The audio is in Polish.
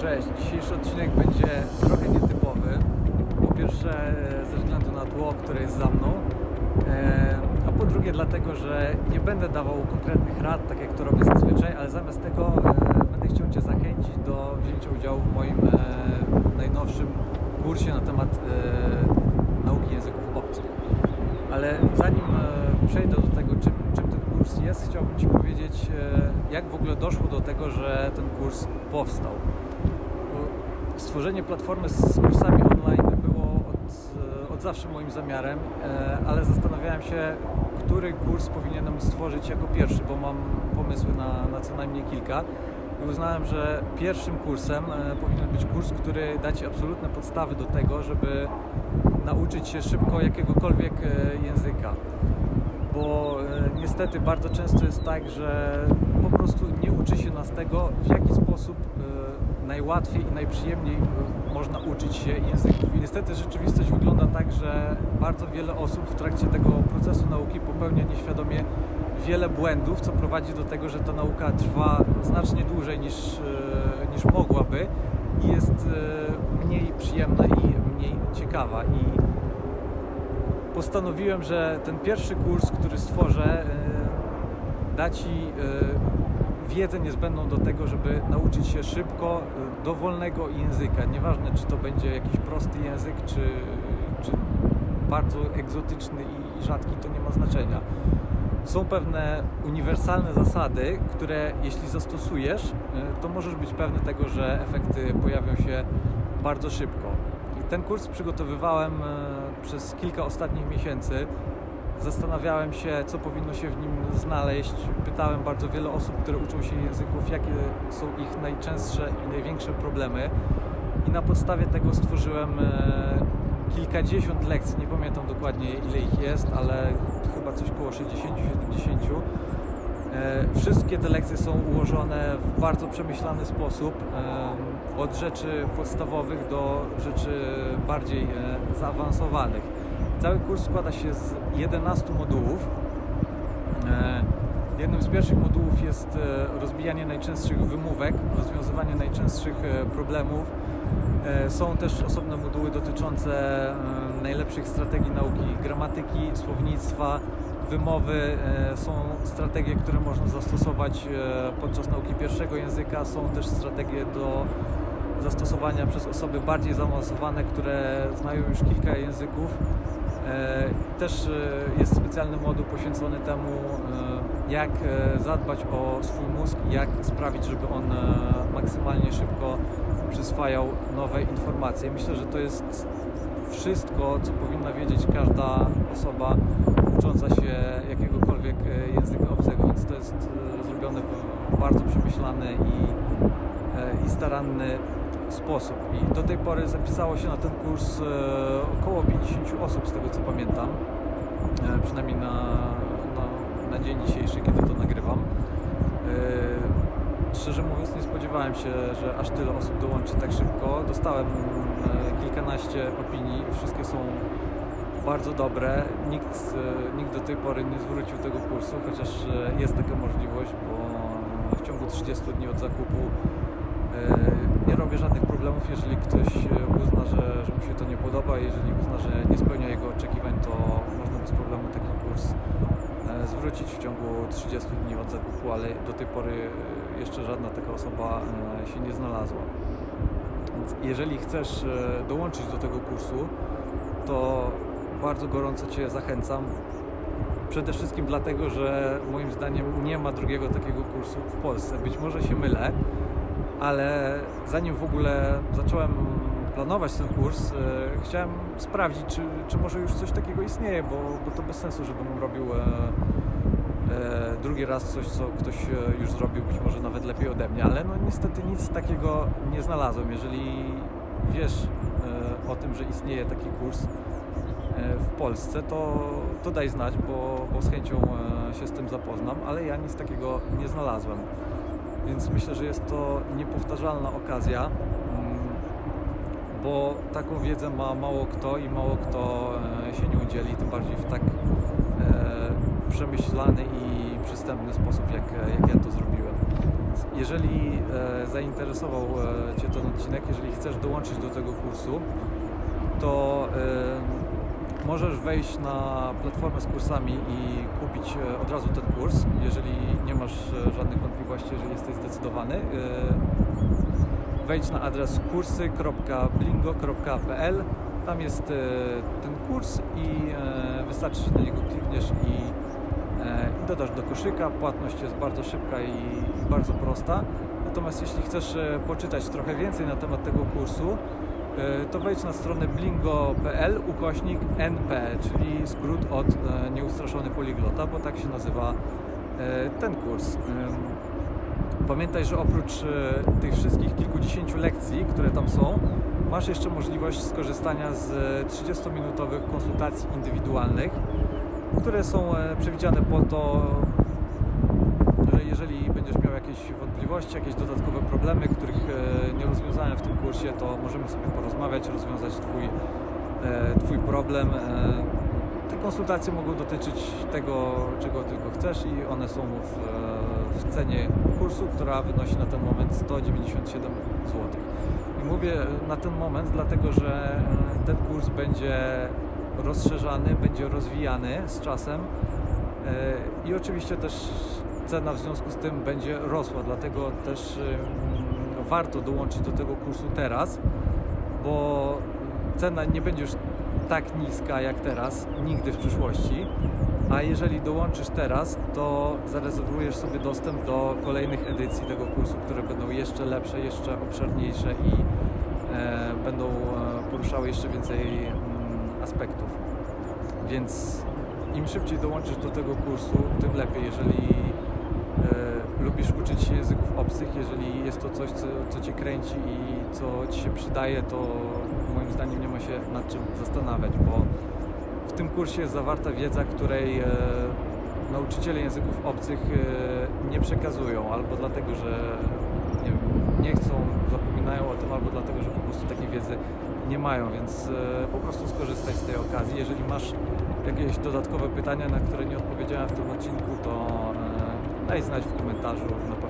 Cześć, dzisiejszy odcinek będzie trochę nietypowy. Po pierwsze ze względu na tło, które jest za mną, e, a po drugie dlatego, że nie będę dawał konkretnych rad, tak jak to robię zazwyczaj, ale zamiast tego e, będę chciał Cię zachęcić do wzięcia udziału w moim e, najnowszym kursie na temat nauki języków obcych. Ale zanim przejdę do tego, czym, czym ten kurs jest, chciałbym Ci powiedzieć, jak w ogóle doszło do tego, że ten kurs powstał stworzenie platformy z kursami online było od, e, od zawsze moim zamiarem, e, ale zastanawiałem się, który kurs powinienem stworzyć jako pierwszy, bo mam pomysły na, na co najmniej kilka. I uznałem, że pierwszym kursem e, powinien być kurs, który da Ci absolutne podstawy do tego, żeby nauczyć się szybko jakiegokolwiek języka. Bo niestety bardzo często jest tak, że po prostu nie uczy się nas tego, w jaki sposób najłatwiej i najprzyjemniej można uczyć się języków. I niestety rzeczywistość wygląda tak, że bardzo wiele osób w trakcie tego procesu nauki popełnia nieświadomie wiele błędów, co prowadzi do tego, że ta nauka trwa znacznie dłużej niż, e, niż mogłaby i jest e, mniej przyjemna i mniej ciekawa. I postanowiłem, że ten pierwszy kurs, który stworzę, e, da Ci wiedzę niezbędną do tego, żeby nauczyć się szybko y, dowolnego języka. Nieważne, czy to będzie jakiś prosty język, czy, czy bardzo egzotyczny i rzadki, to nie ma znaczenia. Są pewne uniwersalne zasady, które jeśli zastosujesz, to możesz być pewny tego, że efekty pojawią się bardzo szybko. I ten kurs przygotowywałem przez kilka ostatnich miesięcy Zastanawiałem się, co powinno się w nim znaleźć. Pytałem bardzo wiele osób, które uczą się języków, jakie są ich najczęstsze i największe problemy. I na podstawie tego stworzyłem e, kilkadziesiąt lekcji. Nie pamiętam dokładnie ile ich jest, ale chyba coś około 60-70. E, wszystkie te lekcje są ułożone w bardzo przemyślany sposób, e, od rzeczy podstawowych do rzeczy bardziej zaawansowanych. Cały kurs składa się z 11 modułów. E, jednym z pierwszych modułów jest e, rozbijanie najczęstszych wymówek, rozwiązywanie najczęstszych e, problemów. Są też osobne moduły dotyczące najlepszych strategii nauki gramatyki, słownictwa, wymowy. Są strategie, które można zastosować podczas nauki pierwszego języka. Są też strategie do zastosowania przez osoby bardziej zaawansowane, które znają już kilka języków. E, też e, jest specjalny moduł poświęcony temu, e, jak zadbać o swój mózg, jak sprawić, żeby on maksymalnie szybko przyswajał nowe informacje. Myślę, że to jest wszystko, co powinna wiedzieć każda osoba ucząca się jakiegokolwiek języka obcego, więc to jest zrobione w bardzo przemyślany i, i staranny sposób. I do tej pory zapisało się na ten kurs e, około 50 osób, z tego co pamiętam, e, przynajmniej na, na, na dzień dzisiejszy, kiedy to nagrywam. E, szczerze mówiąc, nie spodziewałem się, że aż tyle osób dołączy tak szybko. Dostałem kilkanaście opinii, wszystkie są bardzo dobre. Nikt, nikt do tej pory nie zwrócił tego kursu, chociaż jest taka możliwość, bo w ciągu 30 dni od zakupu robię żadnych problemów, jeżeli ktoś e, uzna, że, że mu się to nie podoba, jeżeli uzna, że nie spełnia jego oczekiwań, to można bez problemu taki kurs e, zwrócić w ciągu 30 dni od zakupu, ale do tej pory e, jeszcze żadna taka osoba się nie znalazła. Więc jeżeli chcesz dołączyć do tego kursu, to bardzo gorąco Cię zachęcam. Przede wszystkim dlatego, że moim zdaniem nie ma drugiego takiego kursu w Polsce. Być może się mylę, ale zanim w ogóle zacząłem planować ten kurs, e, chciałem sprawdzić, czy, czy może już coś takiego istnieje, bo, bo to bez sensu, żebym robił e, e, drugi raz coś, co ktoś już zrobił, być może nawet lepiej ode mnie, ale no niestety nic takiego nie znalazłem. Jeżeli wiesz o tym, że istnieje taki kurs w Polsce, to, to daj znać, bo, bo z chęcią się z tym zapoznam, ale ja nic takiego nie znalazłem. Więc myślę, że jest to niepowtarzalna okazja, mm, bo taką wiedzę ma mało kto i mało kto e, się nie udzieli, tym bardziej w tak e, przemyślany i przystępny sposób, jak, jak ja to zrobiłem. Jeżeli e, zainteresował e, Cię ten odcinek, jeżeli chcesz dołączyć do tego kursu, to e, możesz wejść na platformę z kursami i kupić e, od razu ten kurs, jeżeli nie masz e, żadnych wątpliwości, jeżeli jesteś zdecydowany. E, wejdź na adres kursy.blingo.pl tam jest ten kurs i wystarczy, że na niego klikniesz i, i dodasz do koszyka. Płatność jest bardzo szybka i, bardzo prosta. Natomiast jeśli chcesz poczytać trochę więcej na temat tego kursu, to wejdź na stronę blingo.pl ukośnik NP, czyli skrót od e, nieustraszony poliglota, bo tak się nazywa e, ten kurs. Pamiętaj, że oprócz e, tych wszystkich kilkudziesięciu lekcji, które tam są, masz jeszcze możliwość skorzystania z 30-minutowych konsultacji indywidualnych, które są e, przewidziane po to, że jeżeli będziesz miał jakieś wątpliwości, jakieś dodatkowe problemy, których e, nie rozwiązałem w tym kursie, to możemy sobie porozmawiać, rozwiązać Twój, e, twój problem. E, Te konsultacje mogą dotyczyć tego, czego tylko chcesz i one są w, e, w cenie kursu, która wynosi na ten moment 197 zł. I mówię na ten moment, dlatego że ten kurs będzie rozszerzany, będzie rozwijany z czasem i oczywiście też cena w związku z tym będzie rosła, dlatego też warto dołączyć do tego kursu teraz, bo cena nie będzie już tak niska jak teraz, nigdy w przyszłości. A jeżeli dołączysz teraz, to zarezerwujesz sobie dostęp do kolejnych edycji tego kursu, które będą jeszcze lepsze, jeszcze obszerniejsze i e, będą e, poruszały jeszcze więcej mm, aspektów. Więc im szybciej dołączysz do tego kursu, tym lepiej. Jeżeli lubisz uczyć się języków obcych, jeżeli jest to coś, co, co Cię kręci i co Ci się przydaje, to moim zdaniem nie ma się nad czym zastanawiać, bo w tym kursie jest zawarta wiedza, której e, nauczyciele języków obcych e, nie przekazują, albo dlatego, że nie, nie chcą, zapominają o tym, albo dlatego, że po prostu takiej wiedzy nie mają, więc e, po prostu skorzystaj z tej okazji. Jeżeli masz jakieś dodatkowe pytania, na które nie odpowiedziałem w tym odcinku, to e, daj znać w komentarzu, na pewno